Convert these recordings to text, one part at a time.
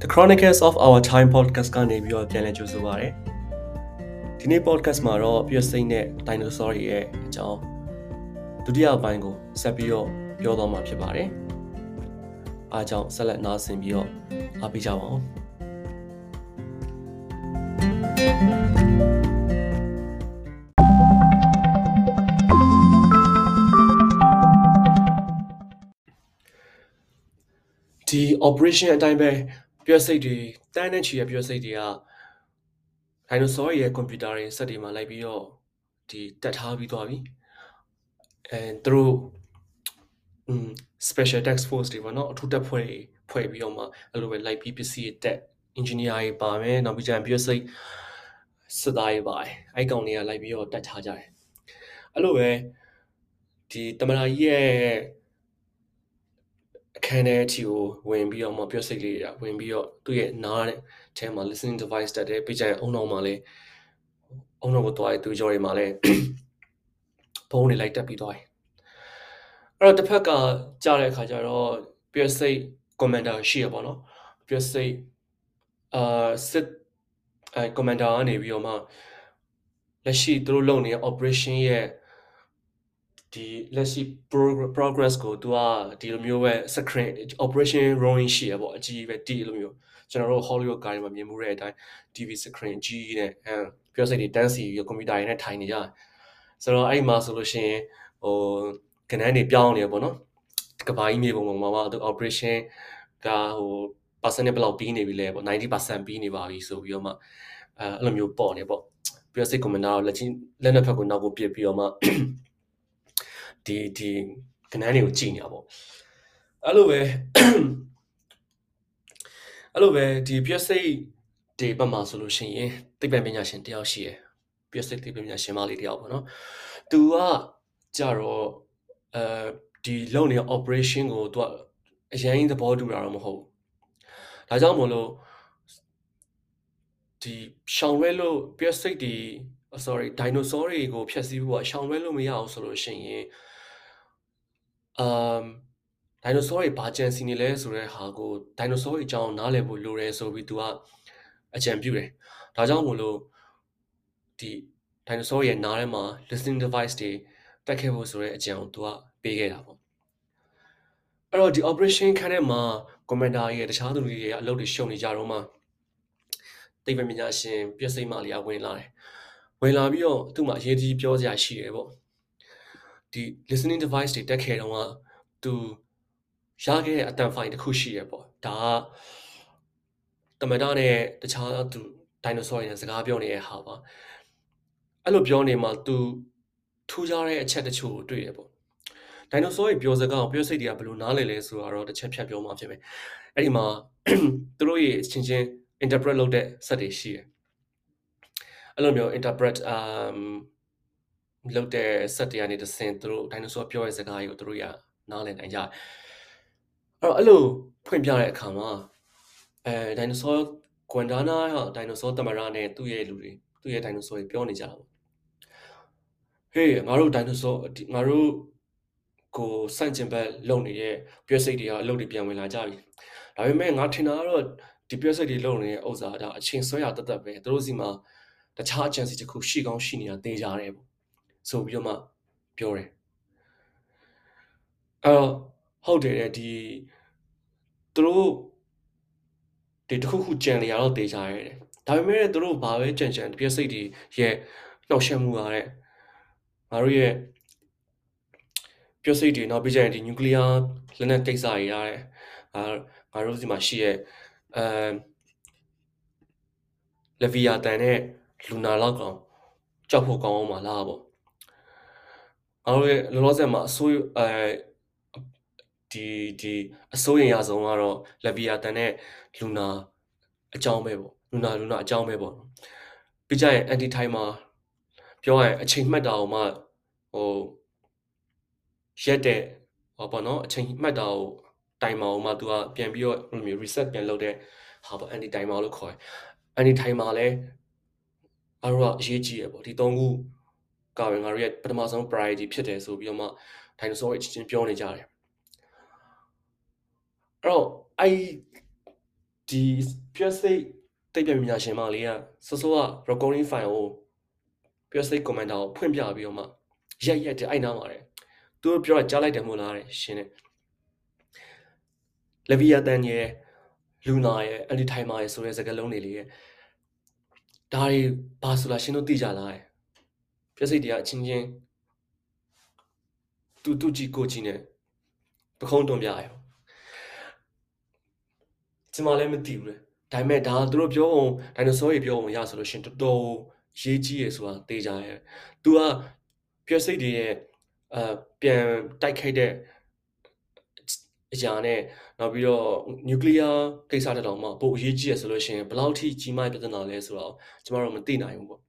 The Chronicles of Our Time podcast ကနေပြီးတော့ပြန်လည်ကြိုဆိုပါရစေ။ဒီနေ့ podcast မှာတော့ပြည့်စိမ့်တဲ့ dinosaur တွေရဲ့အကြောင်းဒုတိယပိုင်းကိုဆက်ပြီးတော့ပြောသွားမှာဖြစ်ပါတယ်။အားကြောင့်ဆက်လက်နားဆင်ပြီးတော့အားပေးကြပါဦး။ဒီ operation အတိုင်းပဲ ပြည့်စိတ်တွေတန်းတဲ့ချီရဲ့ပြည့်စိတ်တွေကဒိုင်နိုဆောရဲ့ကွန်ပျူတာတွေစက်တွေမှာလိုက်ပြီးတော့ဒီတက်ထားပြီးသွားပြီအဲသူတို့อืม special task force တွေပေါ့နော်အထူးတပ်ဖွဲ့တွေဖွဲ့ပြီးတော့မှအဲ့လိုပဲလိုက်ပြီးပစ္စည်းတက် engineer တွေပါမယ်နောက်ပြီးကျရင်ပြည့်စိတ်စစ်သားတွေပါတယ်အဲ့ကောင်တွေကလိုက်ပြီးတော့တက်ထားကြတယ်အဲ့လိုပဲဒီတမနာကြီးရဲ့ အခန်းထဲအထိကိုဝင်ပြီးတော့မှပြောစိတ်လေးတွေဝင်ပြီးတော့သူ့ရဲ့နားတဲ့ထဲမှာ listening device တက်တယ်ပြီးကြရင်အုံနောက်မှာလည်းအုံနောက်ကိုသွားရသူကြော်တွေမှာလည်းဖုန်းတွေလိုက်တက်ပြီးသွားတယ်အဲ့တော့တစ်ဖက်ကကြားတဲ့အခါကျတော့ပြောစိတ် commander ရှိရပါတော့ပြောစိတ်အာစစ်အဲ commander ကနေပြီးတော့မှလက်ရှိသူတို့လုပ်နေတဲ့ operation ရဲ့ ဒီလက်ရှိ progress ကိုသူကဒီလိုမျိုးပဲ screen operation rowing ရှိရပေါ့အကြီးပဲတီးလိုမျိုးကျွန်တော်တို့ Hollywood ကားတွေမှာမြင်မှုတဲ့အတိုင်း TV screen ကြီးနဲ့အဲပြောစိတ်တွေတန်းစီပြီးကွန်ပျူတာတွေနဲ့ထိုင်နေကြဆိုတော့အဲ့မှာဆိုလို့ရှိရင်ဟိုကဏ္ဍတွေပြောင်းနေပေါ့နော်ကဘာကြီးမြေပုံပေါ်မှာသူ operation ကဟို percent ဘယ်လောက်ပြီးနေပြီလဲပေါ့90%ပြီးနေပါပြီဆိုပြီးတော့မှအဲအဲ့လိုမျိုးပေါ့နေပေါ့ပြောစိတ် commander လက်ချင်းလက်နှစ်ဖက်ကိုနောက်ကိုပြစ်ပြီးတော့မှ ဒီဒီကဏ္ဍတွေကိုကြည်နေတာပေါ့အဲ့လိုပဲအဲ့လိုပဲဒီပြည့်စိတ်ဒီဘက်မှာဆိုလို့ရှိရင်သိပ္ပံပညာရှင်တယောက်ရှိရယ်ပြည့်စိတ်သိပ္ပံပညာရှင်မလေးတယောက်ပေါ့နော်သူကကြတော့အဲဒီလုံနေတဲ့ operation ကိုသူကအရင်သဘောတူတာတော့မဟုတ်ဘူးဒါကြောင့်မလို့ဒီရှောင်ရဲလို့ပြည့်စိတ်ဒီ sorry ဒိုင်နိုဆောတွေကိုဖျက်ဆီးဖို့ကရှောင်ရဲလို့မရအောင်ဆိုလို့ရှိရင် အမ်ဒိုင်နိုဆောတွေဘာကြံစီနေလဲဆိုတဲ့ဟာကိုဒိုင်နိုဆောတွေအကြောင်းနားလည်ဖို့လိုတယ်ဆိုပြီးသူကအကြံပြုတယ်။ဒါကြောင့်မို့လို့ဒီဒိုင်နိုဆောရဲ့နားထဲမှာ listening device တွေတက်ခဲ့ဖို့ဆိုတဲ့အကြံကိုသူကပေးခဲ့တာပေါ့။အဲ့တော့ဒီ operation ခန်းထဲမှာ commander ရဲ့တခြားသူတွေရဲ့အလုပ်တွေရှုံနေကြတော့မှတိတ်ပညာရှင်ပြည့်စိတ်မလေးကဝင်လာတယ်။ဝင်လာပြီးတော့သူ့မှာအရေးကြီးပြောစရာရှိတယ်ပေါ့။ ဒီ listening device တွေတက်ခဲ့တော့ကသူရခဲ့တဲ့အတန်ဖိုင်တစ်ခုရှိရပေါ့ဒါကတမတာနဲ့တခြားသူဒိုင်နိုဆောတွေနဲ့စကားပြောနေတဲ့ဟာပါအဲ့လိုပြောနေမှာသူထူးခြားတဲ့အချက်တချို့ကိုတွေ့ရပေါ့ဒိုင်နိုဆောတွေပြောစကားကိုပြောစိတ်တွေကဘယ်လိုနားလည်လဲဆိုတော့တစ်ချက်ဖြတ်ပြောမှဖြစ်မယ်အဲ့ဒီမှာသူတို့ရဲ့ချင်းချင်း interpret လုပ်တဲ့ set တွေရှိတယ်အဲ့လိုမျိုး interpret um လုပ်တဲ့ set တွေကနေတဆင်သူတို့ဒိုင်နိုဆောပြောတဲ့စကားတွေကိုသူတို့ရနားလည်နိုင်ကြတယ်အဲ့တော့အဲ့လိုဖွင့်ပြတဲ့အခါမှာအဲဒိုင်နိုဆောကွန်ဒါနာဟာဒိုင်နိုဆောတမရနဲ့သူ့ရဲ့လူတွေသူ့ရဲ့ဒိုင်နိုဆောတွေပြောနေကြတာပေါ့ဟေးငါတို့ဒိုင်နိုဆောငါတို့ကိုစန့်ကျင်ဘက်လုံနေတဲ့ပြည့်စိတ်တွေကအလုပ်တွေပြန်ဝင်လာကြပြီဒါပေမဲ့ငါထင်တာကတော့ဒီပြည့်စိတ်တွေလုံနေတဲ့ဥစ္စာဒါအချိန်ဆွဲရတတ်တတ်ပဲသူတို့စီမှာတခြား agency တစ်ခုရှိကောင်းရှိနေတာသိကြတယ်ပေါ့ ဆိုပြီးတော့မှပြောတယ်အဲ့တော့ဟုတ်တယ်ဒီသူတို့ဒီတခုခုကြံနေရတော့တေးကြရတယ်ဒါပေမဲ့သူတို့ဘာပဲကြံကြံပြည့်စိတ်တွေရဲ့နှောက်ယှက်မှုရတဲ့ငါတို့ရဲ့ပြည့်စိတ်တွေနောက်ပြီးကြရင်ဒီနျူကလ িয়ার လက်နက်ကိစ္စတွေရတဲ့အာငါတို့စီမှာရှိရဲ့အဲလဗီယာတန်နဲ့လူနာလောက်ကောင်ကြောက်ဖို့ကောင်းအောင်မလားပေါ့ ငါတို့ရဲ့လောလောဆယ်မှာအစိုးအဲဒီဒီအစိုးရင်ရဆုံးကတော့လက်ဗီယာတန်နဲ့လူနာအကြောင်းပဲပေါ့လူနာလူနာအကြောင်းပဲပေါ့ပြီးကြရင်အန်တီထိုင်မှာပြောရရင်အချိန်မှတ်တာအောင်မှဟိုရက်တဲ့ဟောပေါ့နော်အချိန်မှတ်တာကိုတိုင်မာအောင်မှ तू ကပြန်ပြီးတော့ဘယ်လိုမျိုး reset ပြန်လုပ်တဲ့ဟာပေါ့ anti timer လို့ခေါ်တယ် anti timer လဲအားတော့အရေးကြီးရပေါ့ဒီ၃ခု ကပဲငါတို့ရဲ့ပထမဆုံး priority ဖြစ်တယ်ဆိုပြီးတော့မှ dinosaur အချင်းချင်းပြောနေကြတယ်အဲ့တော့အဲ့ဒီပြည့်စိတ်တိတ်ပြပညာရှင်မလေးကစောစောက recording file ကိုပြည့်စိတ် commander ကိုဖွင့်ပြပြီးတော့မှရက်ရက်တဲ့အဲ့နားမှာတယ်သူတို့ပြောတာကြားလိုက်တယ်မို့လားတဲ့ရှင်တဲ့လဗီယာတန်ရဲ့လူနာရဲ့အန်တီထိုင်မာရဲ့ဆိုတဲ့စကားလုံးတွေလေးရဲ့ဒါတွေဘာဆိုလားရှင်တို့သိကြလားတဲ့ ပြည့်စိတ်တွေကအချင်းချင်းတူတူကြီးကိုကြီးနဲ့ပခုံးတွန်းပြရရောကျမလည်းမသိဘူးလေဒါပေမဲ့ဒါသူတို့ပြောအောင်ဒိုင်နိုဆောတွေပြောအောင်ရဆိုလို့ရှင်တော်တော်ရေးကြီးရယ်ဆိုတာသိကြရဲ့။ तू ကပြည့်စိတ်တွေရဲ့အပြန်တိုက်ခိုက်တဲ့အရာနဲ့နောက်ပြီးတော့နျူကလ িয়ার ကိစ္စတက်တော့မှပိုအရေးကြီးရဆိုလို့ရှိရင်ဘယ်လောက်ထိကြီးမားပြဿနာလဲဆိုတော့ကျမတို့မသိနိုင်ဘူးပေါ့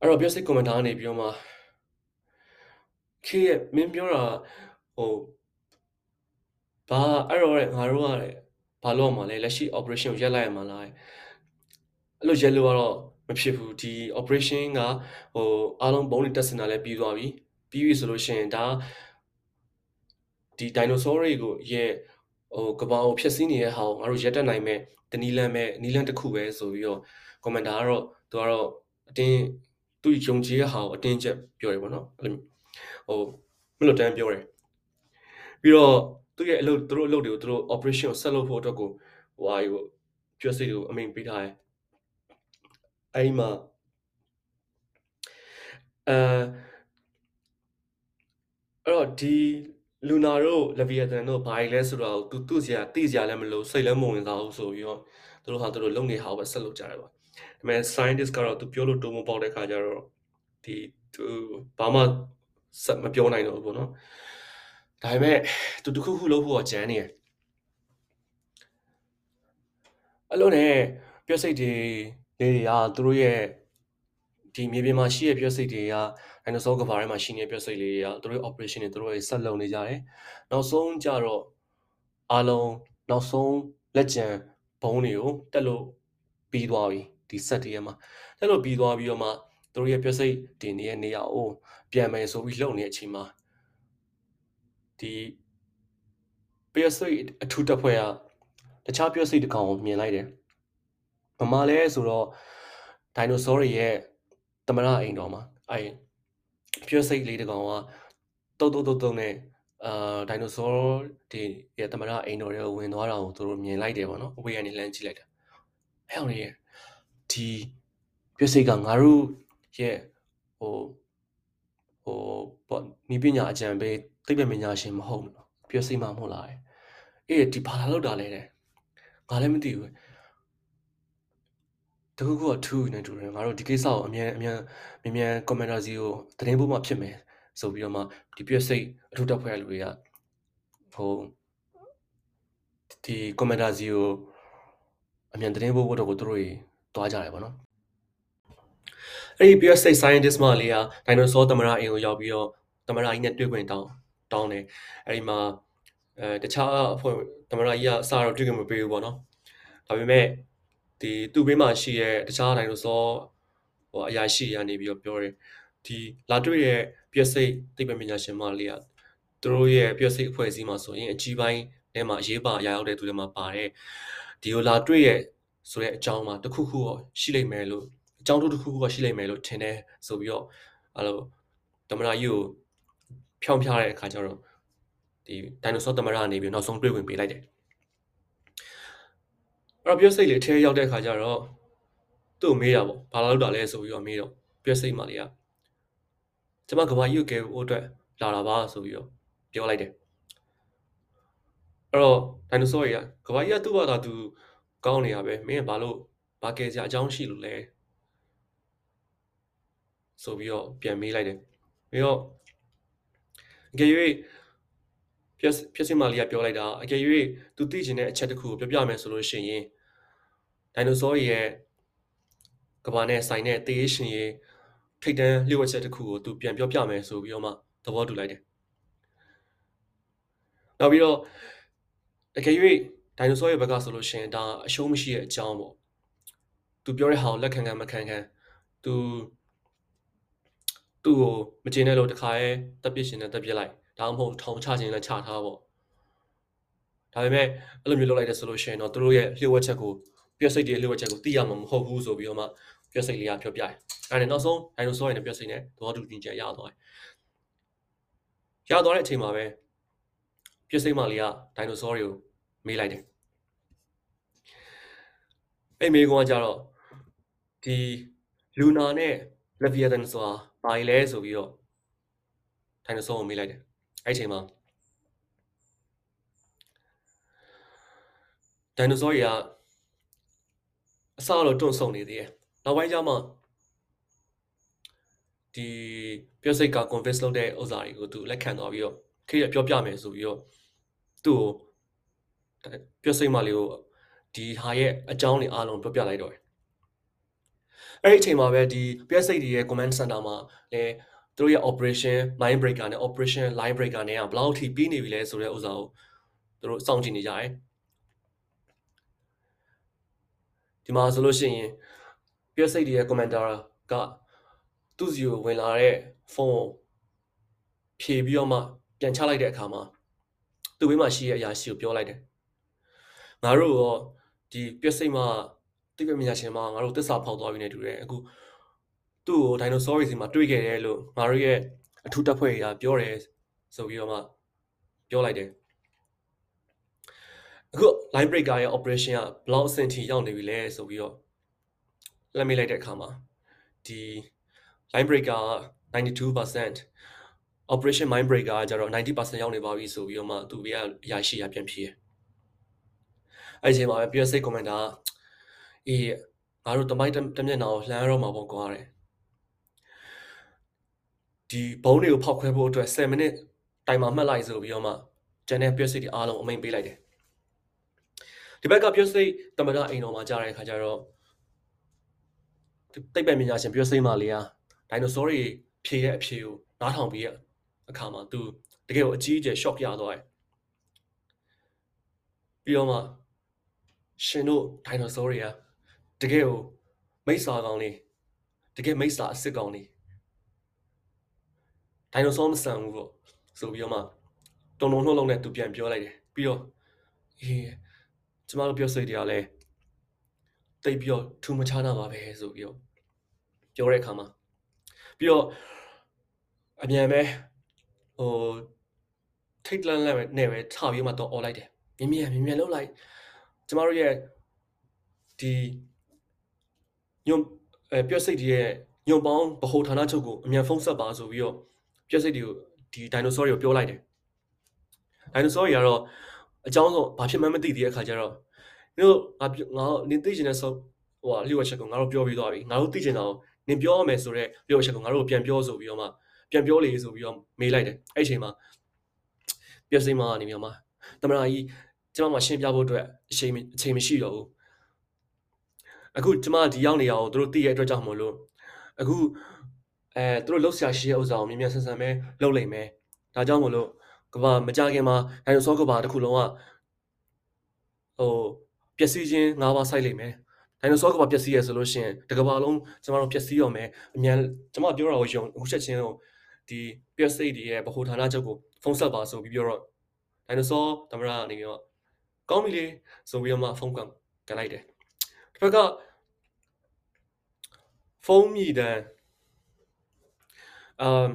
အဲ့တော့ basic commenter ကနေပြီးတော့မှခေရဲ့မင်းပြောတာဟိုဘာအဲ့တော့ငါတို့ကဘာလို့မှလဲလက်ရှိ operation ကိုရက်လိုက်ရမှာလားအဲ့လိုရက်လို့ကတော့မဖြစ်ဘူးဒီ operation ကဟိုအားလုံးဘုံတွေတက်စင်တာလည်းပြီးသွားပြီပြီးပြီဆိုလို့ရှိရင်ဒါဒီ dinosaur တွေကိုရဲ့ဟိုကဘာကိုဖျက်ဆီးနေတဲ့ဟာကိုငါတို့ရက်တက်နိုင်မဲ့တနီလန်မဲ့နီလန်တစ်ခုပဲဆိုပြီးတော့ commenter ကတော့သူကတော့အတင်း သူယုံကြည်တဲ့ဟာကိုအတင်းချက်ပြောတယ်ပေါ့နော်အဲ့လိုဟိုမလို့တန်းပြောတယ်ပြီးတော့သူ့ရဲ့အလုပ်သူတို့အလုပ်တွေကိုသူတို့ operation ကိုဆက်လုပ်ဖို့အတွက်ကိုဟိုဟာကိုကျွတ်စိတ်ကိုအမိန်ပေးထားတယ်အဲ့ဒီမှာအဲအဲ့တော့ဒီလူနာတို့လဗီယတန်တို့ဘာကြီးလဲဆိုတော့သူသူ့စရာသိစရာလည်းမလိုစိတ်လည်းမဝင်စားဘူးဆိုပြီးတော့သူတို့ဟာသူတို့လုံနေဟာပဲဆက်လုပ်ကြတယ်ပါဒါ ပေမဲ့ scientist ကတော့သူပြောလို့တုံးမပေါက်တဲ့ခါကျတော့ဒီသူဘာမှစက်မပြောနိုင်တော့ဘူးပေါ့နော်ဒါပေမဲ့သူတခုခုလုပ်ဖို့ကြမ်းနေတယ်အဲ့လိုနဲ့ပြည့်စိတ်တွေလေးတွေကသူတို့ရဲ့ဒီမြေပြင်မှာရှိတဲ့ပြည့်စိတ်တွေကဒိုင်နိုဆောကဘာထဲမှာရှိနေတဲ့ပြည့်စိတ်လေးတွေကသူတို့ရဲ့ operation တွေသူတို့ရဲ့ဆက်လုပ်နေကြတယ်နောက်ဆုံးကြတော့အားလုံးနောက်ဆုံးလက်ကျန်ဘုံတွေကိုတက်လို့ပြီးသွားပြီ ဒီဆက်တည်းမှာတက်လို့ပြီးသွားပြီးတော့မှသူတို့ရဲ့ပြည့်စိတ်တင်နေတဲ့နေရာကိုပြန်မယ်ဆိုပြီးလှုပ်နေတဲ့အချိန်မှာဒီပြည့်စိတ်အထူးတပ်ဖွဲ့ကတခြားပြည့်စိတ်တစ်ကောင်ကိုမြင်လိုက်တယ်။မမလဲဆိုတော့ဒိုင်နိုဆောတွေရဲ့သမရအိမ်တော်မှာအဲပြည့်စိတ်လေးတစ်ကောင်ကတုတ်တုတ်တုတ်တုတ်နဲ့အာဒိုင်နိုဆောတွေရဲ့သမရအိမ်တော်တွေကိုဝင်သွားတာကိုသူတို့မြင်လိုက်တယ်ပေါ့နော်။အဝေးကနေလှမ်းကြည့်လိုက်တာ။ဟဲ့အောင်ရဲ့ ဒီပြည့်စိတ်ကငါတို့ရဲ့ဟိုဟိုပေါ့နီးပညာအကြံပေးသိပ္ပံပညာရှင်မဟုတ်ဘူးနော်ပြောစိတ်မှမဟုတ်လားအေးဒီဘာလာလောက်တာလဲတဲ့ငါလည်းမသိဘူးတခုခုကထူးနေတူတယ်ငါတို့ဒီကိစ္စကိုအမြန်အမြန်မြန်မြန် commenter စီကိုသတင်းပို့မှဖြစ်မယ်ဆိုပြီးတော့မှဒီပြည့်စိတ်အထူးတက်ဖွဲ့လူတွေကဟိုဒီ commenter စီကိုအမြန်သတင်းပို့ဖို့တော့ကိုတို့တွေ တွားကြတယ်ပေါ့နော်အဲ့ဒီ PS6 scientist မလေးက dinosaur သမရအိမ်ကိုရောက်ပြီးတော့သမရကြီးနဲ့တွေ့ခွင့်တောင်းတောင်းတယ်အဲ့ဒီမှာအဲတခြားအဖွဲ့သမရကြီးကအစားတော့တွေ့ခွင့်မပေးဘူးပေါ့နော်ဒါပေမဲ့ဒီသူ့ဘေးမှာရှိရဲ့တခြား dinosaur ဟိုအရာရှိရနေပြီးတော့ပြောတယ်ဒီလာတွေ့ရဲ့ PS6 သိပ္ပံပညာရှင်မလေးကသူတို့ရဲ့ PS6 အဖွဲ့အစည်းမှာဆိုရင်အကြီးပိုင်းထဲမှာအရေးပါရရောက်တဲ့သူတွေမှာပါတယ်ဒီကိုလာတွေ့ရဲ့ ဆိုတဲ့အကြောင်းမှာတခုခုတော့ရှိလိမ့်မယ်လို့အကြောင်းတစ်ခုခုကရှိလိမ့်မယ်လို့ထင်တယ်ဆိုပြီးတော့အဲ့လိုသမရာကြီးကိုဖြောင်းဖျားတဲ့အခါကျတော့ဒီဒိုင်နိုဆောသမရာနေပြီးနောက်ဆုံးတွေ့ဝင်ပေးလိုက်တယ်အဲ့တော့ပြောစိတ်လေးအထဲရောက်တဲ့အခါကျတော့သူ့ကိုမေးတာပေါ့ဘာလို့လုပ်တာလဲဆိုပြီးတော့မေးတော့ပြောစိတ်မှလေးကကျမကဘာကြီးကိုကဲဖို့အတွက်လာတာပါဆိုပြီးတော့ပြောလိုက်တယ်အဲ့တော့ဒိုင်နိုဆောကြီးကကဘာကြီးကသူ့ဘာသာသူ ကောင်းနေရပဲမင်းကဘာလို့ဘာကဲစရာအကြောင်းရှိလို့လဲဆိုပြီးတော့ပြန်မေးလိုက်တယ်ပြီးတော့အကယ်၍ပြက်ပြက်စင်မာလီကပြောလိုက်တာအကယ်၍သူသိချင်တဲ့အချက်တစ်ခုကိုပြောပြမယ်ဆိုလို့ရှိရင်ဒိုင်နိုဆောရဲ့ကဘာနဲ့ဆိုင်တဲ့တေးရှင်ရဲ့ထိတ်တန်းလျှို့ဝှက်ချက်တစ်ခုကိုသူပြန်ပြောပြမယ်ဆိုပြီးတော့မှသဘောတူလိုက်တယ်နောက်ပြီးတော့အကယ်၍ ဒိုင်နိုဆောရဲ့ဘက်ကဆိုလို့ရှိရင်ဒါအရှုံးမရှိတဲ့အကြောင်းပေါ့သူပြောတဲ့ဟာကိုလက်ခံခံမခံခံသူသူ့ကိုမကျေနပ်လို့တခါရဲတက်ပစ်ရှင်နဲ့တက်ပစ်လိုက်ဒါမှမဟုတ်ထောင်ချခြင်းနဲ့ချထားပေါ့ဒါပေမဲ့အဲ့လိုမျိုးလုပ်လိုက်တဲ့ဆိုလို့ရှိရင်တော့သူတို့ရဲ့လျှို့ဝှက်ချက်ကိုပြည့်စိတ်တွေလျှို့ဝှက်ချက်ကိုသိရမှာမဟုတ်ဘူးဆိုပြီးတော့မှပြည့်စိတ်လေးကပြောပြတယ်အဲ့ဒါနဲ့နောက်ဆုံးဒိုင်နိုဆောတွေနဲ့ပြည့်စိတ်နဲ့သဘောတူညီချက်ရသွားတယ်ရသွားတဲ့အချိန်မှာပဲပြည့်စိတ်မလေးကဒိုင်နိုဆောတွေကို မေးလိုက်တယ်အဲ့မေးကောင်ကကြတော့ဒီလူနာနဲ့လက်ဗီယတန်ဆိုတာဘာလဲဆိုပြီးတော့ဒိုင်နိုဆောကိုမေးလိုက်တယ်အဲ့အချိန်မှာဒိုင်နိုဆောတွေကအစတော့တွန့်ဆုံနေသေးတယ်နောက်ပိုင်းကျမှဒီပြောစိတ်က convince လုပ်တဲ့ဥစ္စာတွေကိုသူလက်ခံသွားပြီးတော့ခေရပြောပြမယ်ဆိုပြီးတော့သူ့ကို ပြောစိတ်မလေးကိုဒီဟာရဲ့အကြောင်းတွေအားလုံးပြောပြလိုက်တော့တယ်အဲ့ဒီအချိန်မှာပဲဒီပြောစိတ်တွေရဲ့ command center မှာလည်းသူတို့ရဲ့ operation mind breaker နဲ့ operation line breaker နဲ့ကဘယ်လောက်ထိပြီးနေပြီလဲဆိုတဲ့ဥစ္စာကိုသူတို့စောင့်ကြည့်နေကြတယ်ဒီမှာဆိုလို့ရှိရင်ပြည့်စိတ်တွေရဲ့ commenter ကသူ့စီကိုဝင်လာတဲ့ဖုန်းကိုဖြေပြီးတော့မှပြန်ချလိုက်တဲ့အခါမှာသူ့ဘေးမှာရှိတဲ့အရာရှိကိုပြောလိုက်တယ် ငါတို့ရောဒီပြည့်စိတ်မှာတိပ္ပမြာရှင်မှာငါတို့သစ္စာဖောက်သွားပြီနေတူတယ်အခုသူ့ကိုဒိုင်နိုဆောတွေစီမှာတွေ့ခဲ့တယ်လို့ငါတို့ရဲ့အထူးတပ်ဖွဲ့တွေကပြောတယ်ဆိုပြီးတော့မှပြောလိုက်တယ်အခု line breaker ရဲ့ operation ကဘလောက်အဆင့်ထိရောက်နေပြီလဲဆိုပြီးတော့လက်မိလိုက်တဲ့အခါမှာဒီ line breaker 92% operation mind breaker ကကျတော့90%ရောက်နေပါပြီဆိုပြီးတော့မှသူဘေးကအရာရှိရပြန်ဖြေအဲ့ဒီ အချိန်မှာပဲ PSA commander အေးငါတို့တမိုင်းတမျက်နှာကိုလှမ်းရတော့မှာပေါ့ကွာတဲ့ဒီဘုံတွေကိုဖောက်ခွဲဖို့အတွက်7မိနစ်တိုင်မှာမှတ်လိုက်ဆိုပြီးတော့မှကျန်တဲ့ PSA တွေအားလုံးအမိန်ပေးလိုက်တယ်ဒီဘက်ကပြောစိတ်တမရအိမ်တော်မှာကြားတဲ့အခါကျတော့တိတ်ပံပညာရှင်ပြောစိတ်မလေးဟာဒိုင်နိုဆောတွေဖြေတဲ့အဖြေကိုနားထောင်ပြီးအခါမှာသူတကယ်ကိုအကြီးအကျယ် shock ရသွားတယ်ပြီးတော့မှ ရှင်တို့ဒိုင်နိုဆောတွေကတကယ်ကိုမိတ်ဆာကောင်းလေးတကယ်မိတ်ဆာအစ်စ်ကောင်းလေးဒိုင်နိုဆောမဆန်ဘူးပေါ့ဆိုပြီးတော့မှတုံတုံနှုတ်လုံးနဲ့သူပြန်ပြောလိုက်တယ်ပြီးတော့အေးကျမတို့ပြောစိတ်တွေကလည်းတိတ်ပြီးတော့ထူမခြားတာပါပဲဆိုပြီးတော့ပြောတဲ့အခါမှာပြီးတော့အမြန်ပဲဟိုထိတ်လန့်လန့်နဲ့ပဲထပြီးမှတော့អော်လိုက်တယ်မြင်မြန်မြင်မြန်လှုပ်လိုက် ကျမတို့ရဲ့ဒီညွန်အဲပြည့်စိတ်တွေရဲ့ညွန်ပေါင်းဗဟိုဌာနချုပ်ကိုအမြန်ဖုန်းဆက်ပါဆိုပြီးတော့ပြည့်စိတ်တွေကိုဒီဒိုင်နိုဆောတွေကိုပြောလိုက်တယ်ဒိုင်နိုဆောတွေကတော့အကြောင်းဆုံးဘာဖြစ်မှန်းမသိသေးတဲ့အခါကျတော့နင်တို့ငါငါနင်သိချင်တဲ့ဆိုဟိုလျှို့ဝှက်ချက်ကိုငါတို့ပြောပြီးသွားပြီငါတို့သိချင်တာကိုနင်ပြောရမယ်ဆိုတော့လျှို့ဝှက်ချက်ကိုငါတို့ပြန်ပြောဆိုပြီးတော့မှပြန်ပြောလေဆိုပြီးတော့မေးလိုက်တယ်အဲ့အချိန်မှာပြည့်စိမကနေပြီးတော့မှတမနာကြီး ကျမမှရှင်းပြဖို့အတွက်အချိန်အချိန်မရှိတော့ဘူးအခုကျမဒီရောက်နေရအောင်တို့သိရတဲ့အတွက်ကြောင့်မလို့အခုအဲတို့လှုပ်ရှားရှိတဲ့ဥစ္စာကိုမြင်မြန်ဆန်ဆန်ပဲလှုပ်လိုက်မယ်ဒါကြောင့်မလို့ကဘာမကြခင်မှာဒိုင်နိုဆောကဘာတစ်ခုလုံးကဟိုပျက်စီးခြင်း၅ပါးစိုက်လိုက်မယ်ဒိုင်နိုဆောကဘာပျက်စီးရဆိုလို့ရှိရင်တကဘာလုံးကျမတို့ပျက်စီးရောမယ်အမြန်ကျမပြောတာကိုယုံအခုချက်ချင်းကိုဒီပျက်စိတ်တွေရဲ့ဗဟိုဌာနချုပ်ကိုဖုန်းဆက်ပါဆိုပြီးပြောတော့ဒိုင်နိုဆောသမရအနေနဲ့ ကောင်းပြီလေဆိုပြီးတော့မှဖုန်းကန်ကန်လိုက်တယ်တစ်ဖက်ကဖုန်းမြည်တန်းအမ်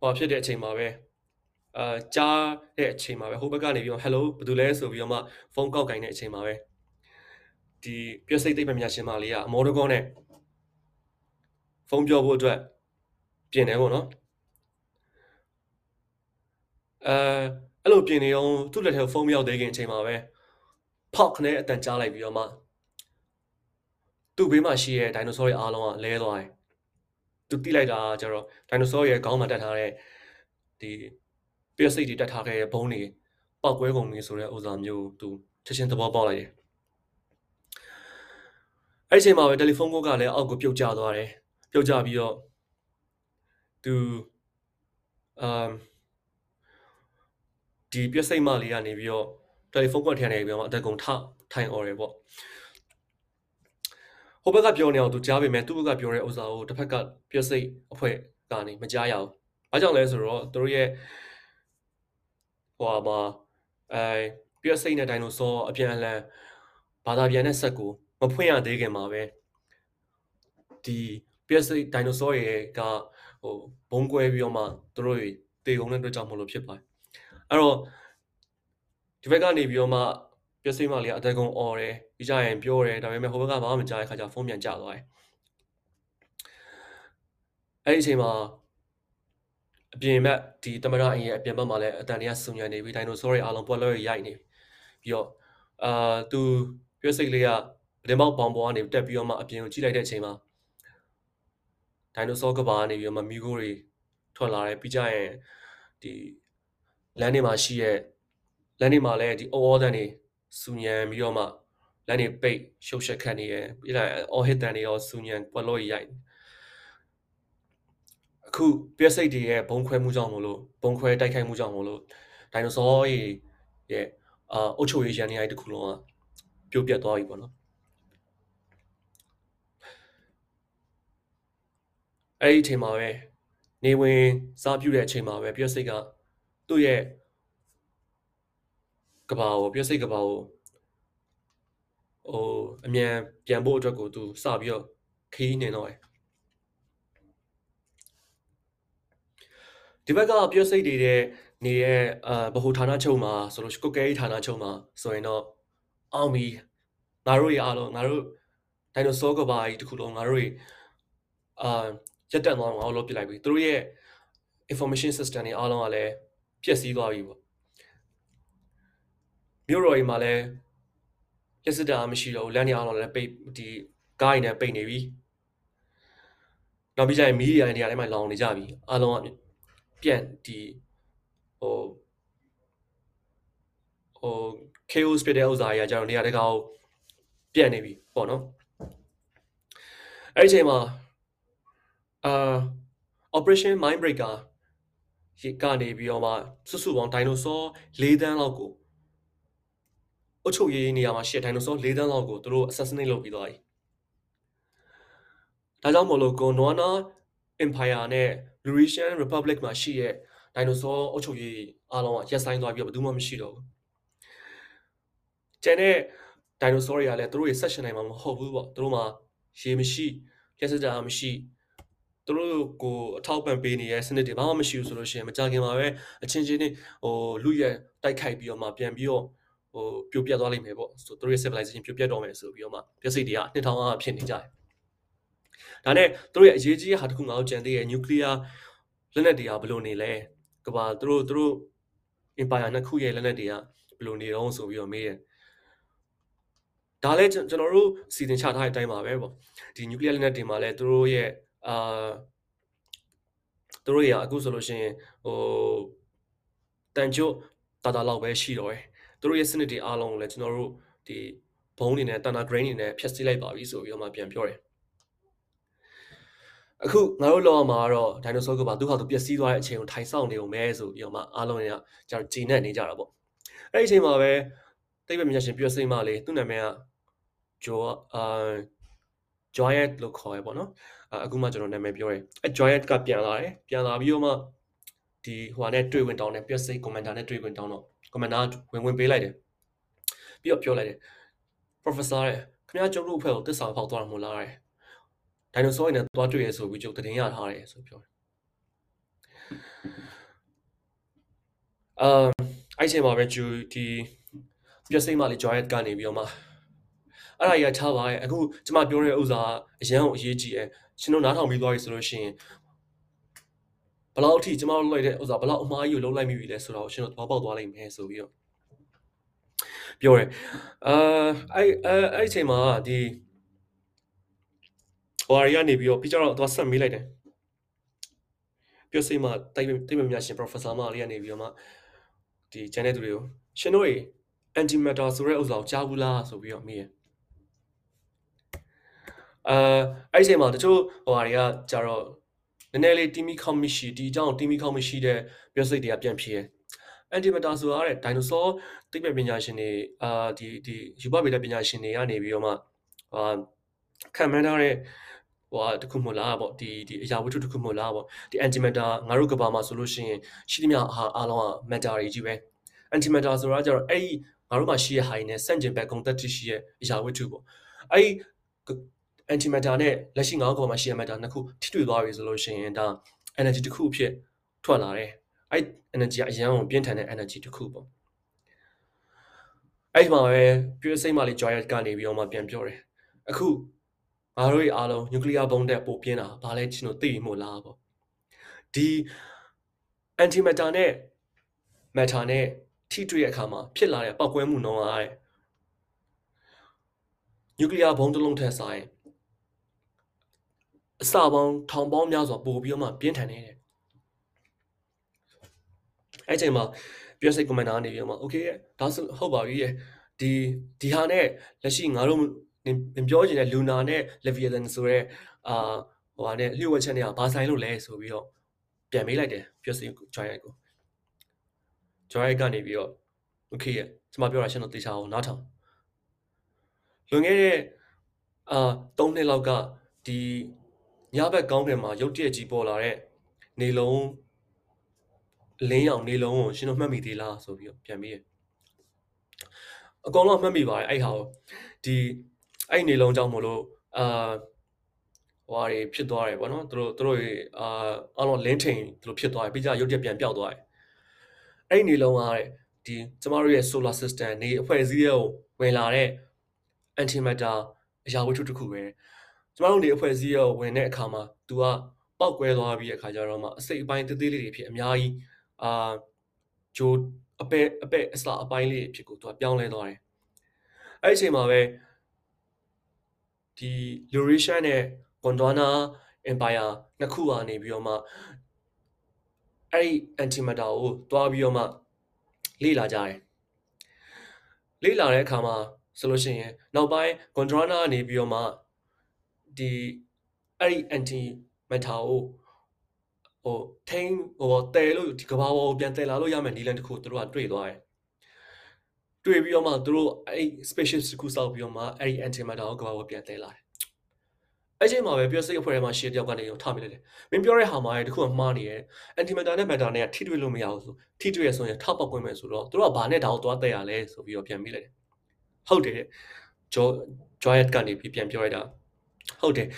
ဟောဖြစ်တဲ့အချိန်မှာပဲအာကြားတဲ့အချိန်မှာပဲဟိုဘက်ကနေပြီးတော့ hello ဘယ်သူလဲဆိုပြီးတော့မှဖုန်းကောက်ကင်တဲ့အချိန်မှာပဲဒီပြည့်စိတ်သိပ္ပံပညာရှင်မလေးကအမော်ဒကောနဲ့ဖုန်းပြောဖို့အတွက်ပြင်တယ်ပေါ့နော်အဲ အဲ့လိုပြင်နေအောင်သူ့လက်ထဲဖုန်းမရောက်သေးခင်အချိန်မှာပဲဖောက်ခနဲ့အတန်ကြားလိုက်ပြီးတော့မှသူ့ဘေးမှာရှိတဲ့ဒိုင်နိုဆောရဲ့အားလုံးကလဲသွားတယ်သူတိလိုက်တာကျတော့ဒိုင်နိုဆောရဲ့ခေါင်းမှာတက်ထားတဲ့ဒီပြည့်စိတ်တွေတက်ထားခဲ့တဲ့ဘုံတွေပောက်ကွဲကုန်ပြီဆိုတဲ့ဥစ္စာမျိုးသူချက်ချင်းသဘောပေါက်လိုက်တယ်အဲ့ဒီအချိန်မှာပဲတယ်လီဖုန်းကုတ်ကလည်းအောက်ကိုပြုတ်ကျသွားတယ်ပြုတ်ကျပြီးတော့သူအမ် ဒီပြည့်စိတ်မလေးကနေပြီးတော့တယ်လီဖုန်းကွက်ထဲနေပြီးတော့အတက်ကုန်ထထိုင်អော်တယ်ပေါ့ဟိုဘက်ကပြောနေအောင်သူကြားပေမဲ့သူ့ဘက်ကပြောတဲ့ဥစ္စာကိုတစ်ဖက်ကပြည့်စိတ်အဖွဲ့ကနေမကြားရအောင်။ဘာကြောင့်လဲဆိုတော့သူတို့ရဲ့ဟိုမှာအဲပြီးတော့စိတ်နဲ့ဒိုင်နိုဆောအပြန်အလှန်ဘာသာပြန်တဲ့ဆက်ကိုမဖွင့်ရသေးခင်မှာပဲဒီပြီးတော့စိတ်ဒိုင်နိုဆောရဲ့ကဟိုဘုံကွဲပြီးတော့မှသူတို့တွေတေကုန်တဲ့အတွက်ကြောင့်မလို့ဖြစ်ပါတယ် အဲ့တော့ဒီဘက်ကနေပြီးတော့မှပြည့်စိမ့်မလေးကအသက်ကုန်អော်တယ်ပြီးကြရင်ပြောတယ်ဒါပေမဲ့ဟိုဘက်ကဘာမှမကြားတဲ့ခါကျဖုန်းပြန်ကျသွားတယ်အဲ့ဒီအချိန်မှာအပြင်ဘက်ဒီတမရအင်ရဲ့အပြင်ဘက်မှာလည်းအတန်တွေကစုံညံနေပြီးဒိုင်နိုဆောတွေအားလုံးပွက်လို့ရိုက်နေပြီးတော့အာသူပြည့်စိတ်လေးကဗဒင်ပေါက်ဘောင်ပေါ်ကနေတက်ပြီးတော့မှအပြင်ကိုကြည့်လိုက်တဲ့အချိန်မှာဒိုင်နိုဆောကဘာကနေပြီးတော့မှမီဂိုတွေထွက်လာတယ်ပြီးကြရင်ဒီ လမ်းတွေမှာရှိရဲ့လမ်းတွေမှာလည်းဒီအော်အော်တန်တွေစူညံပြီးတော့မှလမ်းတွေပိတ်ရှုပ်ရှက်ခတ်နေရပြီးလိုက်အော်ဟစ်တန်တွေရောစူညံပွက်လို့ရိုက်အခုပြက်စိတ်တွေရဲ့ဘုံခွဲမှုကြောင့်မလို့ဘုံခွဲတိုက်ခိုက်မှုကြောင့်မလို့ဒိုင်နိုဆောရဲ့အာအုတ်ချုပ်ရေးရန်နေရာတစ်ခုလုံးကပြုတ်ပြတ်သွားပြီပေါ့နော်အဲ့ဒီအချိန်မှာပဲနေဝင်စားပြုတဲ့အချိန်မှာပဲပြည့်စိတ်က သူ့ရဲ့ကဘာကိုပြည့်စိတ်ကဘာကိုဟိုအမြန်ပြန်ဖို့အတွက်ကိုသူစပြီးတော့ခီးနေတော့တယ်ဒီဘက်ကပြည့်စိတ်တွေတဲ့နေရဲ့အာဗဟိုဌာနချုပ်မှာဆိုလို့ကုတ်ကဲဌာနချုပ်မှာဆိုရင်တော့အောင်ပြီငါတို့ရအားလုံးငါတို့ဒိုင်နိုဆောကဘာကြီးတခုလုံးငါတို့ရအာရက်တက်သွားအောင်ငါတို့လုပ်ပြလိုက်ပြီသူတို့ရဲ့ information system တွေအားလုံးကလည်း ပြည့်စည်သွားပြီပေါ့မြို့တော်ကြီးမှာလည်းပြည့်စည်တာမရှိတော့ဘူးလမ်းတွေအားလုံးလည်းပိတ်ဒီကားတွေနဲ့ပိတ်နေပြီနောက်ပြီးကျရင်မီဒီယာတွေနေရာတိုင်းမှာလောင်နေကြပြီအားလုံးကပြန့်ဒီဟိုဟို chaos ဖြစ်တဲ့ဥစ္စာတွေကကျွန်တော်နေရာတကာကိုပြန့်နေပြီပေါ့နော်အဲ့ဒီအချိန်မှာအာ operation mind breaker ရေကနေပြီးတော့မှစွစွပေါင်းဒိုင်နိုဆော၄တန်းလောက်ကိုအုတ်ချုပ်ရေးနေရာမှာရှစ်ဒိုင်နိုဆော၄တန်းလောက်ကိုသူတို့ assassinate လုပ်ပြီးသွားပြီဒါကြောင့်မို့လို့ကိုနွာနာ empire နဲ့ Eurasian Republic မှာရှိရဲ့ဒိုင်နိုဆောအုတ်ချုပ်ရေးအားလုံးကရက်ဆိုင်သွားပြီးတော့ဘယ်သူမှမရှိတော့ဘူးကျန်တဲ့ဒိုင်နိုဆောတွေကလည်းသူတို့ရဲ့ section နိုင်မှာမဟုတ်ဘူးပေါ့သူတို့မှာရေမရှိရက်စတာမရှိ သူတို့ကိုအထောက်ပံ့ပေးနေတဲ့စနစ်တွေဘာမှမရှိဘူးဆိုလို့ရှိရင်မကြခင်မှာပဲအချင်းချင်းနေဟိုလူရတိုက်ခိုက်ပြီးတော့မှပြန်ပြီးတော့ဟိုပြိုပြတ်သွားလိမ့်မယ်ပေါ့ဆိုသူတို့ရဲ့ civilization ပြိုပြတ်တော့မယ်ဆိုပြီးတော့မှပြည့်စိတ်တွေကနှစ်ထောင်အားဖြစ်နေကြတယ်ဒါနဲ့သူတို့ရဲ့အရေးကြီးတဲ့ဟာတစ်ခုငါတို့ကြံသေးရဲ့ nuclear လက်နက်တွေကဘယ်လိုနေလဲကဘာသူတို့သူတို့ empire နှစ်ခုရဲ့လက်နက်တွေကဘယ်လိုနေတော့ဆိုပြီးတော့မေးတယ်ဒါလည်းကျွန်တော်တို့စီစဉ်ချထားတဲ့အတိုင်းပါပဲပေါ့ဒီ nuclear လက်နက်တွေမှာလည်းသူတို့ရဲ့ အာသူတို့ရအခုဆိုလို့ရှိရင်ဟိုတန်ကျွတ်တာတာလောက်ပဲရှိတော့တယ်သူတို့ရဲ့စနစ်တွေအားလုံးကိုလည်းကျွန်တော်တို့ဒီဘုံနေနဲ့တန်တာ grain နေနဲ့ဖြတ်စည်းလိုက်ပါပြီဆိုပြီးတော့မှပြန်ပြောတယ်အခုငါတို့လောကမှာတော့ဒိုင်နိုဆောကပါသူ့ဟာသူပျက်စီးသွားတဲ့အချိန်ကိုထိုင်ဆောင်နေုံပဲဆိုပြီးတော့မှအားလုံးကကျွန်တော်ဂျင်းနဲ့နေကြတာပေါ့အဲ့ဒီအချိန်မှာပဲတိတ်ပဲမြတ်ရှင်ပြည့်စိမ့်မလေးသူ့နာမည်ကဂျိုအာ Joyet လို့ခေါ်ရပေါ့နော် အခုမှကျွန်တော်နာမည်ပြောတယ်အဲ Joyet ကပြန်လာတယ်ပြန်လာပြီးတော့မှဒီဟိုဟာနဲ့တွေ့ဝင်တောင်းတယ်ပြည့်စိတ် commander နဲ့တွေ့ဝင်တောင်းတော့ commander ဝင်ဝင်ပေးလိုက်တယ်ပြီးတော့ပြောလိုက်တယ် professor တဲ့ခင်ဗျားကျုပ်တို့အဖွဲ့ကိုတစ္ဆာဖောက်သွားတာမို့လားတဲ့ဒိုင်နိုဆောရနဲ့သွားတွေ့ရဆိုပြီးကျုပ်တင်ရထားတယ်ဆိုပြောတယ်အာအဲ့ချိန်မှာပဲဂျူဒီပြစိမ့်မလေး Joyet ကနေပြီးတော့မှအဲ့ဒါကြီးကချပါရဲ့အခုကျမပြောတဲ့ဥစ္စာအရန်ကိုအရေးကြီးတယ် ရှင်တို့နားထောင်ပြီးသွားပြီဆိုလို့ရှိရင်ဘလောက်အထိကျမတို့လိုက်တဲ့ဥစ္စာဘလောက်အမှားကြီးကိုလုံးလိုက်မိပြီလဲဆိုတော့ရှင်တို့သဘောပေါက်သွားလိမ့်မယ်ဆိုပြီးတော့ပြောတယ်အာအဲ့အဲ့အဲ့ချိန်မှာဒီဟိုရီကနေပြီးတော့ပြီးကြတော့သွားဆက်မေးလိုက်တယ်ပြောစိမတိုက်တိတ်မမြရှင် professor မလေးကနေပြီးတော့မှဒီ channel သူတွေကိုရှင်တို့ anti matter ဆိုတဲ့ဥစ္စာကိုကြားဘူးလားဆိုပြီးတော့မေးရ အာအဲ့ဒီအချိန်မှာတချို့ဟိုဟာတွေကကြတော့နည်းနည်းလေးတီမီခေါမရှိဒီအကြောင်းတီမီခေါမရှိတဲ့ပြောစိတ်တွေကပြန်ဖြေတယ်အန်တီမတာဆိုရတဲ့ဒိုင်နိုဆောသိပ္ပံပညာရှင်တွေအာဒီဒီယူပဗေဒပညာရှင်တွေကနေပြီးတော့မှဟာခံမှန်းထားတဲ့ဟိုဟာတခုမလားပေါ့ဒီဒီအရာဝတ္ထုတခုမလားပေါ့ဒီ antimatter ငါတို့ကဘာမှာဆိုလို့ရှိရင်ရှိသမျှအားအားလုံးက matter တွေကြီးပဲ antimatter ဆိုတာကျတော့အဲ့ဒီငါတို့မှာရှိရဲ့ high နဲ့ဆန့်ကျင်ဘက်ဂုဏ်သက်တရှိရဲ့အရာဝတ္ထုပေါ့အဲ့ဒီ antimatter နဲ့လက်ရှိငါတို့ကောင်မှာရှိရဲ့ matter နှစ်ခုထိတွေ့သွားပြီဆိုလို့ရှိရင်ဒါ energy တစ်ခုအဖြစ်ထွက်လာတယ်အဲ့ energy ကအရန်ကိုပြင်းထန်တဲ့ energy တစ်ခုပေါ့အဲ့ဒီမှာပဲပြည့်စိတ်မှလေး joy ကနေပြီးတော့မှပြန်ပြောတယ်အခုငါတို့ရဲ့အားလုံး nuclear bomb တက်ပိုပြင်းတာဘာလဲကျွန်တော်သိမို့လားပေါ့ဒီ antimatter နဲ့ matter နဲ့ထိတွေ့တဲ့အခါမှာဖြစ်လာတဲ့ပောက်ကွဲမှုနှုန်းကတဲ့ nuclear bomb တစ်လုံးထက်ဆိုင် အစပေါင်းထောင်ပေါင်းများစွာပို့ပြီးတော့မှပြင်းထန်နေတယ်အဲ့ချိန်မှာပြည့်စိတ် commander နေပြီးတော့မှ okay ဒါဆိုဟုတ်ပါပြီဒီဒီဟာနဲ့လက်ရှိငါတို့နင်ပြောချင်တဲ့ Luna နဲ့ Leviathan ဆိုရဲအာဟိုဟာနဲ့လျှို့ဝှက်ချက်တွေကဘာဆိုင်လို့လဲဆိုပြီးတော့ပြန်မေးလိုက်တယ်ပြည့်စိတ် joy ကို joy ကနေပြီးတော့ okay ကျွန်မပြောတာရှင်းတော့တေချာအောင်နားထောင်လွန်ခဲ့တဲ့အာ3နှစ်လောက်ကဒီ ညဘက်ကောင်းတယ်မှာရုတ်တရက်ကြီးပေါ်လာတဲ့နေလုံးလင်းရောင်နေလုံးကိုရှင်တို့မှတ်မိသေးလားဆိုပြီးတော့ပြန်ပြီးရအကောင်လုံးမှတ်မိပါတယ်အဲ့ဟာကိုဒီအဲ့နေလုံးကြောင့်မလို့အာဟွာတွေဖြစ်သွားတယ်ဗောနော်သူတို့သူတို့အာအလုံးလင်းထိန်သူတို့ဖြစ်သွားတယ်ပြီးကြရုတ်တရက်ပြန်ပြောက်သွားတယ်အဲ့နေလုံးကဒီကျမတို့ရဲ့ solar system နေအဖွဲ့အစည်းရဲ့ကိုဝင်လာတဲ့ antimatter အရာဝတ္ထုတစ်ခုပဲ ကျမတို့နေအဖွဲ့အစည်းရောဝင်တဲ့အခါမှာ तू ကပောက်ကွဲသွားပြီးတဲ့အခါကျတော့မှအစိတ်အပိုင်းသေးသေးလေးတွေဖြစ်အများကြီးအာဂျိုးအပဲအပဲအစအပိုင်းလေးဖြစ်ကို तू ကပြောင်းလဲသွားတယ်အဲ့ဒီအချိန်မှာပဲဒီ Laurentian နဲ့ Gondwana Empire နှစ်ခုကနေပြီးတော့မှအဲ့ဒီ antimatter ကိုတွားပြီးတော့မှလေ့လာကြတယ်လေ့လာတဲ့အခါမှာဆိုလို့ရှိရင်နောက်ပိုင်း Gondwana ကနေပြီးတော့မှ ဒီအဲ့ဒီ anti matter ကိုဟိုထိန်းဟိုတဲလို့ဒီကဘာပေါ်ကိုပြန်တဲလာလို့ရမယ်နီလန်တစ်ခုသူတို့ကတွေ့သွားတယ်တွေ့ပြီးတော့မှသူတို့အဲ့ spaceship တစ်ခုစောက်ပြီးတော့မှအဲ့ဒီ anti matter ကိုကဘာပေါ်ပြန်တဲလာတယ်အဲ့ချိန်မှာပဲပြောစိတ်အဖွဲ့ထဲမှာရှေ့တယောက်ကနေတော့ထားမိလိုက်တယ်။မင်းပြောတဲ့ဟာမှာတခုမှမှားနေရဲ့ anti matter နဲ့ matter နဲ့ထိတွေ့လို့မရဘူးဆိုထိတွေ့ရဆိုရင်ထောက်ပေါက်ကွင်းမယ်ဆိုတော့သူတို့ကဘာနဲ့ဒါကိုသွားတက်ရလဲဆိုပြီးတော့ပြန်မိလိုက်တယ်။ဟုတ်တယ်ဂျော joyet ကနေပြီးပြန်ပြောလိုက်တာ ဟုတ်တယ်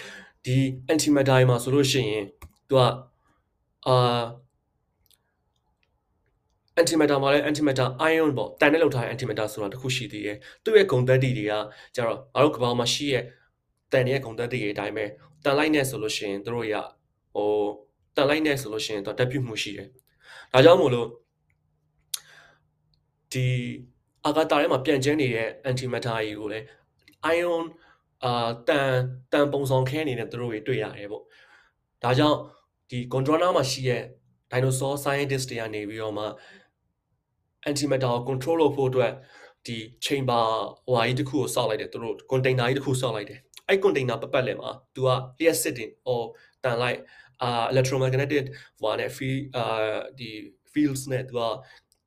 ဒီ anti matter မှာဆိုလို့ရှိရင်သူကအာ antimatter မှာလည်း antimatter ion ပေါ့တန်နဲ့လောက်ထားတဲ့ antimatter ဆိုတာတစ်ခုရှိသေးတယ်သူ့ရဲ့ဂုဏ်သတ္တိတွေကကျတော့ငါတို့ကဘာမှာရှိရဲ့တန်ရဲ့ဂုဏ်သတ္တိတွေအတိုင်းပဲတန်လိုက်နဲ့ဆိုလို့ရှိရင်တို့ရဟိုတန်လိုက်နဲ့ဆိုလို့ရှိရင်တော့တက်ပြုမှုရှိတယ်ဒါကြောင့်မို့လို့ဒီအာဂါတာထဲမှာပြန်ကျင်းနေတဲ့ antimatter ကြီးကိုလည်း ion အာတန်တန်ပုံဆောင်ခဲနေတဲ့သူတို့တွေတွေ့ရတယ်ပေါ့ဒါကြောင့်ဒီ Gondwana မှာရှိတဲ့ dinosaur scientist တွေကနေပြီးတော့မှ antimatter ကို control လုပ်ဖို့အတွက်ဒီ chamber ဟိုဟာကြီးတစ်ခုကိုစောက်လိုက်တယ်သူတို့ container ကြီးတစ်ခုစောက်လိုက်တယ်အဲ့ container ပတ်ပတ်လည်မှာ तू က less sitting or တန်လိုက်အာ electromagnetic ဟိုဟာနဲ့ field အာဒီ fields နဲ့ तू က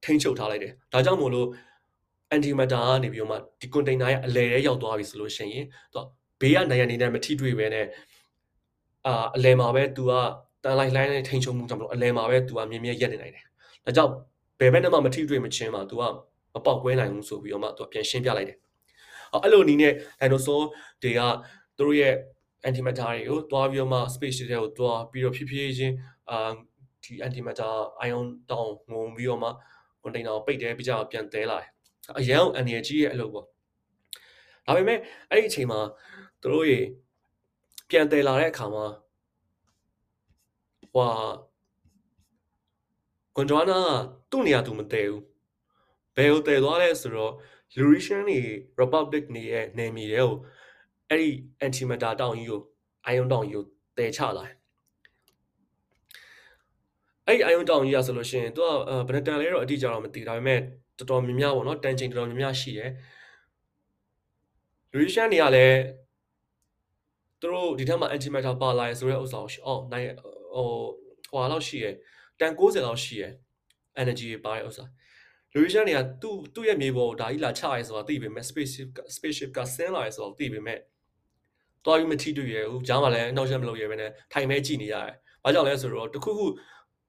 ထိန်းချုပ်ထားလိုက်တယ်ဒါကြောင့်မို့လို့ antimatter ကနေပြီးတော့မှဒီ container ရဲ့အလယ်ထဲရောက်သွားပြီဆိုလို့ရှိရင်သူကဘေးကနိုင်ရနေတဲ့မထိတွေ့ပဲနဲ့အာအလယ်မှာပဲ तू ကတန်လိုက်လိုင်းနဲ့ထိန်ချုံမှုကြောင့်မလို့အလယ်မှာပဲ तू ကမြင်မြင်ရက်နေနိုင်တယ်ဒါကြောင့်ဘယ်ဘက်နဲ့မှမထိတွေ့မချင်းမှာ तू ကမပေါက်ကွဲနိုင်ဘူးဆိုပြီးတော့မှ तू ပြန်ရှင်းပြလိုက်တယ်အဲ့လိုနည်းနဲ့ dinosaur တွေကသူတို့ရဲ့ antimatter တွေကိုတွားပြီးတော့မှ space တွေကိုတွားပြီးတော့ဖြည်းဖြည်းချင်းအာဒီ antimatter ion တောင်းငုံပြီးတော့မှ container ကိုပိတ်တယ်ပြီးကြတော့ပြန်တဲလာတယ် အရန် energy ရဲ့အလုပ်ပေါ့ဒါပေမဲ့အဲ့ဒီအချိန်မှာသူတို့ရေပြန်တဲလာတဲ့အခါမှာဟွာကွန်ဒွာနာသူ့နေရာသူမတဲဘူးဘယ်ကိုတဲသွားလဲဆိုတော့ Lurisian နေ Republic နေရဲ့နေမီတွေကိုအဲ့ဒီ antimatter တောင်ကြီးကို ion တောင်ကြီးကိုတဲချလာတယ်အဲ့ဒီ ion တောင်ကြီးอ่ะဆိုလို့ရှိရင်သူကဘယ်နှတန်လဲတော့အတိအကျတော့မသိဒါပေမဲ့ တော်တော်များများပေါ့နော်တန်ချိန်တော်တော်များများရှိတယ်လူရီရှန်တွေကလည်းသူတို့ဒီထက်မှ antimatter ပါလာရဆိုတဲ့ဥစ္စာကိုအော်နိုင်ဟိုဟွာလောက်ရှိရယ်တန်60လောက်ရှိရယ် energy ပါတဲ့ဥစ္စာလူရီရှန်တွေကသူ့သူ့ရဲ့မြေပေါ်ဒါကြီးလာချရဲဆိုတာသိပေမဲ့ spaceship spaceship ကဆင်းလာရဲဆိုတာသိပေမဲ့တွားပြီးမထိတွေ့ရဘူးကြားမှာလည်းနှောက်ရက်မလုပ်ရဘဲနဲ့ထိုင်မဲကြည့်နေရတယ်။ဘာကြောင့်လဲဆိုတော့တခုခု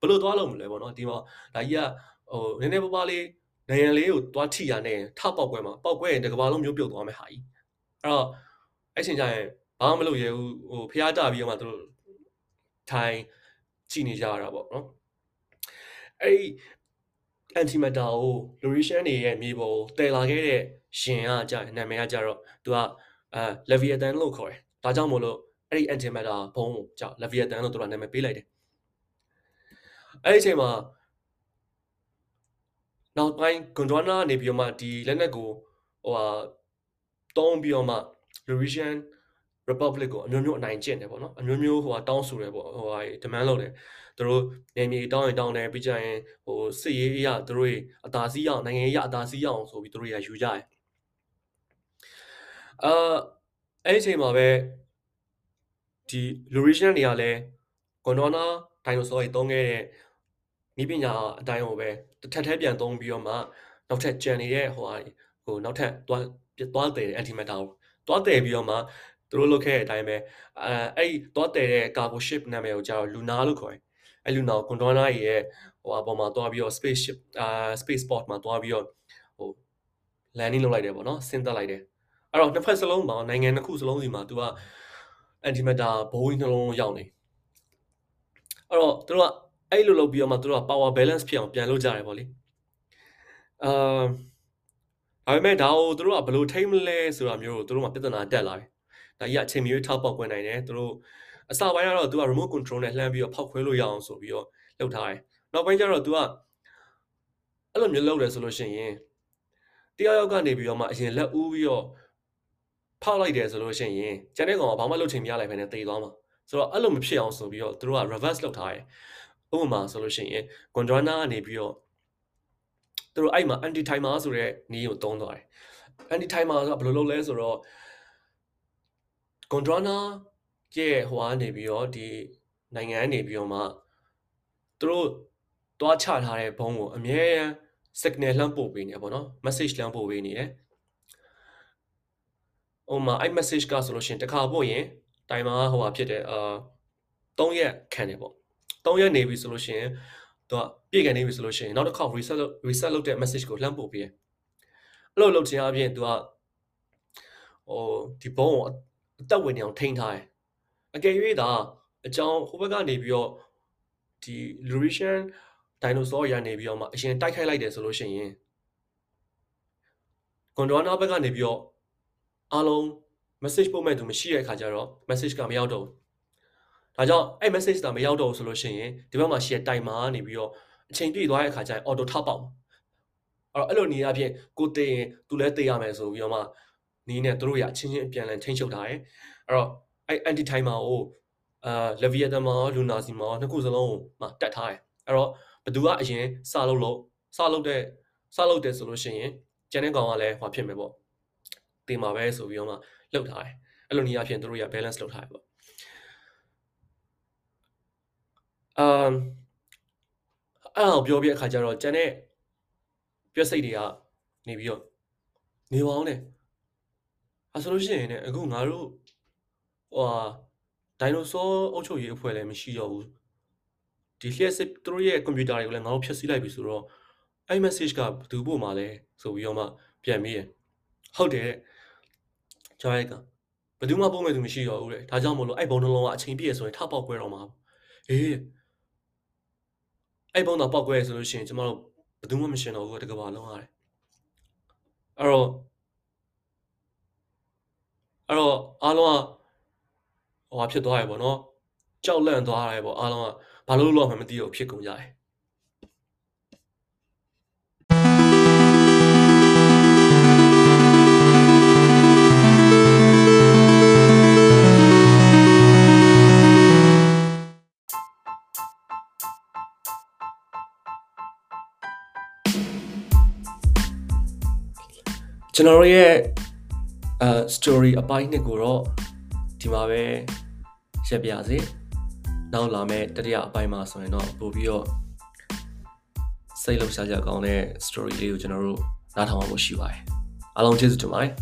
ဘလို့သွားလို့မလဲပေါ့နော်ဒီမှာဒါကြီးကဟိုနည်းနည်းပါးပါးလေး နိုင်ငံလေးကိုတွားထိရနဲ့ထပေါက်ကွဲမှာပေါက်ကွဲရင်တကဘာလုံးမျိုးပြုတ်သွားမယ်ဟာကြီးအဲ့တော့အဲ့ချိန်ကျရင်ဘာမှမလုပ်ရဘူးဟိုဖျားကြပြီးတော့မှသူတို့ထိုင်ကြည့်နေကြရတာပေါ့နော်အဲ့ဒီ antimatter ကို Lorisian တွေရဲ့မြေပေါ်တည်လာခဲ့တဲ့ရှင်ကကြာနာမည်ကကြာတော့သူကအဲ Leviathan လို့ခေါ်တယ်ဒါကြောင့်မို့လို့အဲ့ဒီ antimatter ဘုံကိုကြာ Leviathan လို့သူကနာမည်ပေးလိုက်တယ်အဲ့ဒီအချိန်မှာ နောက်ပိုင်း Gondwana နေပြီးတော့မှဒီလက်နက်ကိုဟိုဟာတုံးပြီးတော့မှ Lorisian Republic ကိုအမျိုးမျိုးအနိုင်ကျင့်တယ်ပေါ့နော်အမျိုးမျိုးဟိုဟာတောင်းဆိုတယ်ပေါ့ဟိုဟာ demand လုပ်တယ်သူတို့နေမြေတောင်းရင်တောင်းတယ်ပြီးကြရင်ဟိုစစ်ရေးအရသူတို့အသာစီးအောင်နိုင်ငံရေးအသာစီးအောင်ဆိုပြီးသူတို့ရယူကြတယ်အာအဲ့ဒီအချိန်မှာပဲဒီ Lorisian တွေကလည်း Gondwana dinosaur တွေတုံးခဲ့တဲ့ဤပညာအတိုင်းကိုပဲ တစ်ထက်ထဲပြန်သုံးပြီးတော့မှနောက်ထပ်ကြံနေတဲ့ဟိုဟာဟိုနောက်ထပ်သွားသွားတယ် antimatter ကိုသွားတယ်ပြီးတော့မှသူတို့လုပ်ခဲ့တဲ့အတိုင်းပဲအဲအဲ့ဒီသွားတယ်တဲ့ cargo ship နာမည်ကိုကျတော့ Luna လို့ခေါ်တယ်အဲ့ Luna ကို Gondwana ရဲ့ဟိုအပေါ်မှာသွားပြီးတော့ space ship အာ space port မှာသွားပြီးတော့ဟို landing လုပ်လိုက်တယ်ပေါ့နော်ဆင်းသက်လိုက်တယ်အဲ့တော့နှစ်ဖက်စလုံးမှာနိုင်ငံတစ်ခုစလုံးစီမှာသူက antimatter ဘိုးကြီးနှလုံးရောက်နေအဲ့တော့သူတို့က အဲ့လိုလုပ်ပြီးတော့မှသူတို့က power balance ဖြစ်အောင်ပြန်လုပ်ကြတယ်ပေါ့လေအာဒါပေမဲ့ဒါကိုသူတို့ကဘယ်လိုထိမ့်မလဲဆိုတာမျိုးကိုသူတို့ကပြဿနာတက်လာတယ်ဒါကြီးအချိန်မီထောက်ပေါက်ခွင့်နိုင်တယ်သူတို့အစပိုင်းကတော့သူက remote control နဲ့လှမ်းပြီးတော့ဖောက်ခွဲလို့ရအောင်ဆိုပြီးတော့လုပ်ထားတယ်နောက်ပိုင်းကျတော့သူကအဲ့လိုမျိုးလုပ်တယ်ဆိုလို့ရှိရင်တယောက်ယောက်ကနေပြီးတော့မှအရင်လက်ဦးပြီးတော့ဖောက်လိုက်တယ်ဆိုလို့ရှိရင်ကျန်တဲ့ကောင်ကဘာမှလုပ်ချင်မရလိုက်ဘဲနဲ့တေသွားမှာဆိုတော့အဲ့လိုမဖြစ်အောင်ဆိုပြီးတော့သူတို့က reverse လုပ်ထားတယ် ဥပမာဆိုလို့ရှိရင် Gondwana ကနေပြီးတော့သူတို့အဲ့မှာ anti timer ဆိုတဲ့နည်းကိုသုံးသွားတယ် anti timer ကဘယ်လိုလုပ်လဲဆိုတော့ Gondwana ရဲ့ဟိုကနေပြီးတော့ဒီနိုင်ငံကနေပြီးတော့မှသူတို့တွားချထားတဲ့ဘုံကိုအမြဲ signal လှမ်းပို့ပေးနေတယ်ပေါ့နော် message လှမ်းပို့ပေးနေတယ်ဟိုမှာအဲ့ message ကဆိုလို့ရှိရင်တစ်ခါပို့ရင် timer ဟိုဟာဖြစ်တယ်အာ3ရက်ခံတယ်ပေါ့ 3ရက်နေပြီဆိုလို့ရှိရင်သူကပြည့်ကန်နေပြီဆိုလို့ရှိရင်နောက်တစ်ခေါက် reset လုပ် reset လုပ်တဲ့ message ကိုလှမ်းပို့ပေးတယ်အဲ့လိုလုပ်ခြင်းအပြင်သူကဟိုဒီဘုံကိုအသက်ဝင်နေအောင်ထိန်းထားတယ်အကယ်၍သာအကြောင်းဟိုဘက်ကနေပြီးတော့ဒီ Lurisian dinosaur ရနေပြီးတော့မှအရင်တိုက်ခိုက်လိုက်တယ်ဆိုလို့ရှိရင် Gondwana ဘက်ကနေပြီးတော့အားလုံး message ပို့မဲ့သူမရှိတဲ့အခါကျတော့ message ကမရောက်တော့ဘူး ဒါကြောင့်အဲ့ message တာမရောက်တော့ဘူးဆိုလို့ရှိရင်ဒီဘက်မှာရှိတဲ့ timer ကနေပြီးတော့အချိန်ပြည့်သွားတဲ့အခါကျရင် auto ထပ်ပေါက်အဲ့တော့အဲ့လိုနေရာဖြင့်ကိုတည်ရင်သူလည်းတည်ရမယ်ဆိုပြီးတော့မှနီးနဲ့သူတို့ရအချင်းချင်းအပြန်လည်ထိန်းချုပ်ထားတယ်အဲ့တော့အဲ့ anti timer ကိုအာ Leviathan မှာ Luna စီမှာနှစ်ခုစလုံးမှာတက်ထားတယ်အဲ့တော့ဘသူကအရင်စလုပ်လို့စလုပ်တဲ့စလုပ်တယ်ဆိုလို့ရှိရင်ကျန်တဲ့ကောင်ကလည်းဟောဖြစ်မယ်ပေါ့တင်မှာပဲဆိုပြီးတော့မှလှုပ်ထားတယ်အဲ့လိုနေရာဖြင့်သူတို့ရ balance လုပ်ထားတယ်ပေါ့ အမ်အဲ့တော့ပြောပြအခါကျတော့ကျန်တဲ့ပြက်စိတ်တွေကနေပြီးတော့နေပါအောင်နဲ့အဲဆိုလို့ရှိရင်ねအခုငါတို့ဟိုဟာဒိုင်နိုဆောအုပ်ချုပ်ရေးအဖွဲ့လည်းမရှိတော့ဘူးဒီလျှက်စစ်သူတို့ရဲ့ကွန်ပျူတာတွေကိုလည်းငါတို့ဖျက်ဆီးလိုက်ပြီဆိုတော့အဲ့ message ကဘယ်သူပို့မှာလဲဆိုပြီးတော့မှပြန်ပြီးရဟုတ်တယ်ကျော်ရိုက်ကဘယ်သူမှပို့မဲ့သူမရှိတော့ဘူးတဲ့ဒါကြောင့်မို့လို့အဲ့ဘုံနှလုံးကအချိန်ပြည့်ဆိုရင်ထပေါက်ကွဲတော့မှာအေး အဲ့ဘုံတော့ပေါက်ကွဲဆိုလို့ရှိရင်ကျမတို့ဘယ်သူမှမရှင်တော့ဘူးတကဘာလုံးရတယ်အဲ့တော့အဲ့တော့အားလုံးကဟိုဟာဖြစ်သွားရပေါ့နော်ကြောက်လန့်သွားရတယ်ပေါ့အားလုံးကဘာလို့လို့မှမသိတော့ဖြစ်ကုန်ကြတယ် ကျွန်တော်တို့ရဲ့အဲ story အပိုင်းနှစ်ကိုတော့ဒီမှာပဲရက်ပြစေနောက်လာမယ့်တတိယအပိုင်းမှာဆိုရင်တော့ပို့ပြီးတော့စိတ်လှုပ်ရှားကြကောင်းတဲ့ story လေးကိုကျွန်တော်တို့နားထောင်အောင်ရှိပါတယ်အားလုံးကျေးဇူးတင်ပါတယ်